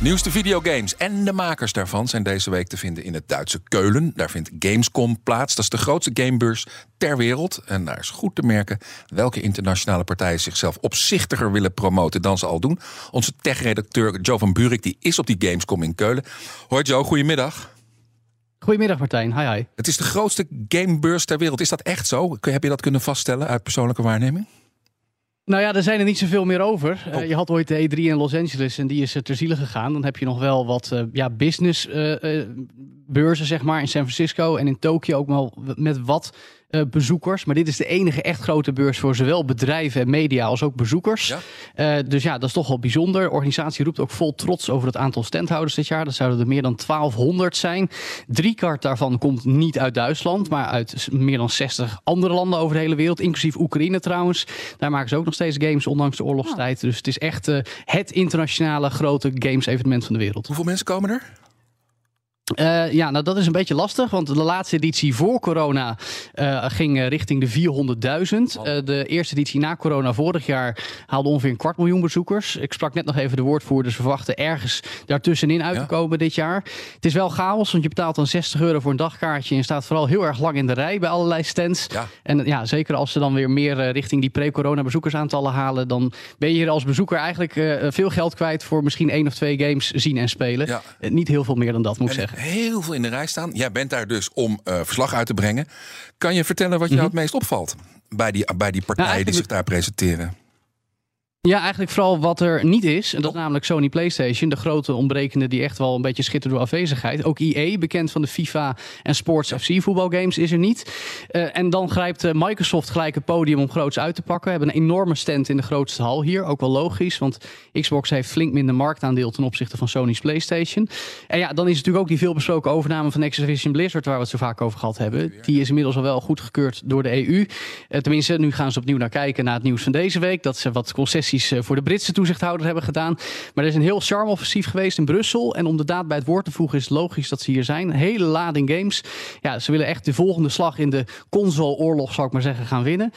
Nieuwste videogames en de makers daarvan zijn deze week te vinden in het Duitse Keulen. Daar vindt Gamescom plaats. Dat is de grootste gamebeurs ter wereld. En daar is goed te merken welke internationale partijen zichzelf opzichtiger willen promoten dan ze al doen. Onze tech-redacteur Joe van Burik die is op die Gamescom in Keulen. Hoi Joe, goedemiddag. Goedemiddag Martijn, hi hi. Het is de grootste gamebeurs ter wereld. Is dat echt zo? Heb je dat kunnen vaststellen uit persoonlijke waarneming? Nou ja, er zijn er niet zoveel meer over. Oh. Uh, je had ooit de E3 in Los Angeles en die is er ter ziele gegaan. Dan heb je nog wel wat uh, ja, business uh, beurzen, zeg maar, in San Francisco en in Tokio ook wel met wat uh, bezoekers. Maar dit is de enige echt grote beurs voor zowel bedrijven en media als ook bezoekers. Ja? Uh, dus ja, dat is toch wel bijzonder. De organisatie roept ook vol trots over het aantal standhouders dit jaar. Dat zouden er meer dan 1200 zijn. Drie kwart daarvan komt niet uit Duitsland, maar uit meer dan 60 andere landen over de hele wereld. Inclusief Oekraïne trouwens. Daar maken ze ook nog steeds games, ondanks de oorlogstijd. Dus het is echt uh, het internationale grote games evenement van de wereld. Hoeveel mensen komen er? Uh, ja, nou dat is een beetje lastig, want de laatste editie voor corona uh, ging richting de 400.000. Uh, de eerste editie na corona vorig jaar haalde ongeveer een kwart miljoen bezoekers. Ik sprak net nog even de woordvoerders, verwachten ergens daartussenin uit te ja. komen dit jaar. Het is wel chaos, want je betaalt dan 60 euro voor een dagkaartje en staat vooral heel erg lang in de rij bij allerlei stands. Ja. En ja, zeker als ze dan weer meer richting die pre-corona bezoekersaantallen halen, dan ben je hier als bezoeker eigenlijk veel geld kwijt voor misschien één of twee games zien en spelen. Ja. niet heel veel meer dan dat, moet ik en zeggen heel veel in de rij staan. Jij bent daar dus om uh, verslag uit te brengen. Kan je vertellen wat je Mhm. mm -hmm. het meest opvalt bij die, bij die partijen nou, die zich daar presenteren? Ja, eigenlijk vooral wat er niet is. En dat is namelijk Sony PlayStation. De grote ontbrekende die echt wel een beetje schittert door afwezigheid. Ook EA, bekend van de FIFA en Sports FC voetbalgames, is er niet. Uh, en dan grijpt uh, Microsoft gelijk het podium om groots uit te pakken. We hebben een enorme stand in de grootste hal hier. Ook wel logisch, want Xbox heeft flink minder marktaandeel ten opzichte van Sony's PlayStation. En ja, dan is natuurlijk ook die veelbesproken overname van Activision Blizzard, waar we het zo vaak over gehad hebben. Die is inmiddels al wel goedgekeurd door de EU. Uh, tenminste, nu gaan ze opnieuw naar kijken naar het nieuws van deze week. Dat ze wat concessies voor de Britse toezichthouder hebben gedaan. Maar er is een heel charme-offensief geweest in Brussel. En om de daad bij het woord te voegen is het logisch dat ze hier zijn. Hele lading games. Ja, ze willen echt de volgende slag in de console-oorlog, zou ik maar zeggen, gaan winnen.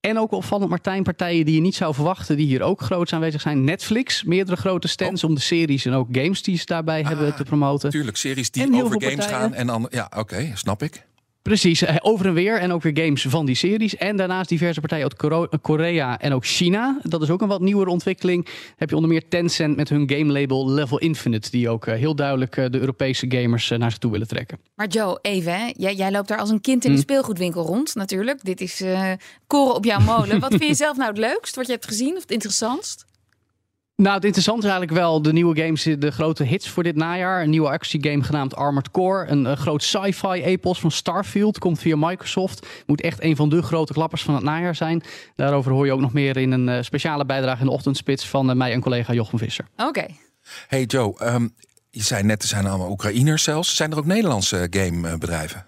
En ook opvallend, Martijn, partijen die je niet zou verwachten, die hier ook groot aanwezig zijn. Netflix, meerdere grote stands oh. om de series en ook games die ze daarbij ah, hebben te promoten. Tuurlijk, series die over games partijen. gaan en dan, ja, oké, okay, snap ik. Precies, over en weer. En ook weer games van die series. En daarnaast diverse partijen uit Korea en ook China. Dat is ook een wat nieuwere ontwikkeling. Dan heb je onder meer Tencent met hun game label Level Infinite. Die ook heel duidelijk de Europese gamers naar zich toe willen trekken. Maar Joe, even hè. Jij, jij loopt daar als een kind in de speelgoedwinkel rond natuurlijk. Dit is uh, koren op jouw molen. Wat vind je zelf nou het leukst wat je hebt gezien of het interessantst? Nou, het interessante is eigenlijk wel de nieuwe games, de grote hits voor dit najaar. Een nieuwe actiegame genaamd Armored Core. Een, een groot sci-fi epos van Starfield. Komt via Microsoft. Moet echt een van de grote klappers van het najaar zijn. Daarover hoor je ook nog meer in een uh, speciale bijdrage in de ochtendspits van uh, mij en collega Jochem Visser. Oké. Okay. Hey Joe, um, je zei net, er zijn allemaal Oekraïners zelfs. Zijn er ook Nederlandse gamebedrijven?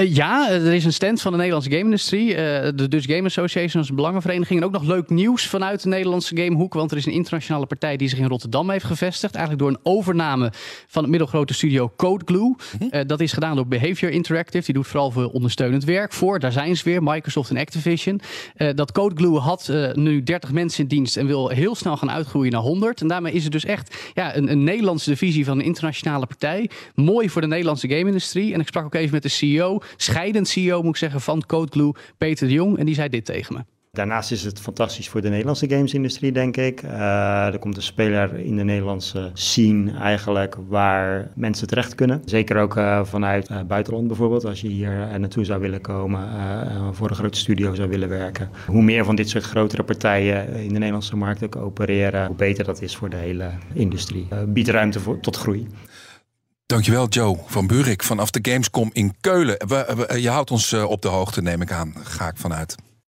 Uh, ja, er is een stand van de Nederlandse game-industrie. Uh, de Dutch Game Association is een belangenvereniging. En ook nog leuk nieuws vanuit de Nederlandse gamehoek. Want er is een internationale partij die zich in Rotterdam heeft gevestigd. Eigenlijk door een overname van het middelgrote studio Code Glue. Uh, dat is gedaan door Behavior Interactive. Die doet vooral veel ondersteunend werk voor. Daar zijn ze weer, Microsoft en Activision. dat Code Glue had nu 30 mensen in dienst en wil heel snel gaan uitgroeien naar 100. En daarmee is het dus echt ja, een, een Nederlandse divisie van een internationale partij. Mooi voor de Nederlandse game-industrie. En ik sprak ook even met de CEO scheidend CEO, moet ik zeggen, van Codeglue, Peter de Jong. En die zei dit tegen me. Daarnaast is het fantastisch voor de Nederlandse gamesindustrie, denk ik. Uh, er komt een speler in de Nederlandse scene eigenlijk waar mensen terecht kunnen. Zeker ook uh, vanuit uh, buitenland bijvoorbeeld. Als je hier naartoe zou willen komen, voor een grote studio zou willen werken. Hoe meer van dit soort grotere partijen in de Nederlandse markt ook opereren, hoe beter dat is voor de hele industrie. biedt ruimte voor, tot groei. Dankjewel Joe van Burik vanaf de Gamescom in Keulen. We, je houdt ons op de hoogte, neem ik aan. Ga ik vanuit.